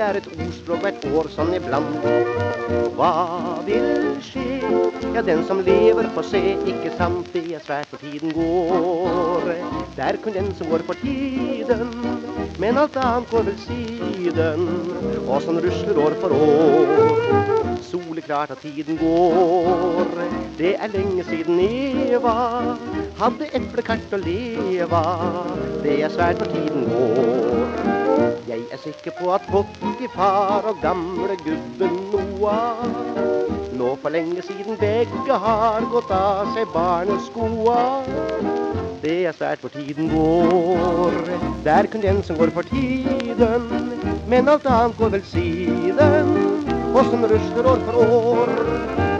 er et ordspråk hvert år sånn iblant. Hva vil skje? Ja, den som lever får se, ikke sant? Det er svært for tiden går. Det er kun den som går for tiden, men alt annet går vel siden. Og sånn rusler år for år. Soleklart at tiden går. Det er lenge siden Eva hadde eplekart å leva. Det er svært for tiden går. Jeg er sikker på at Potifar og gamle gubben Noah nå for lenge siden begge har gått av seg barneskoa. Det er svært for tiden går. Det er kun den som går for tiden, men alt annet går vel siden. Og rusler år for år.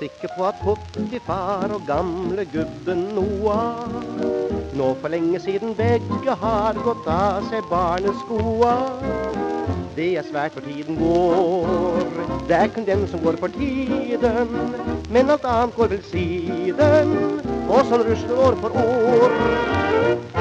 Sikker på at Potifar og gamle gubben Noah nå for lenge siden begge har gått av seg barneskoa. Det er svært for tiden går. Det er kun den som går for tiden, men alt annet går vel siden. Og sånn rusler år for år.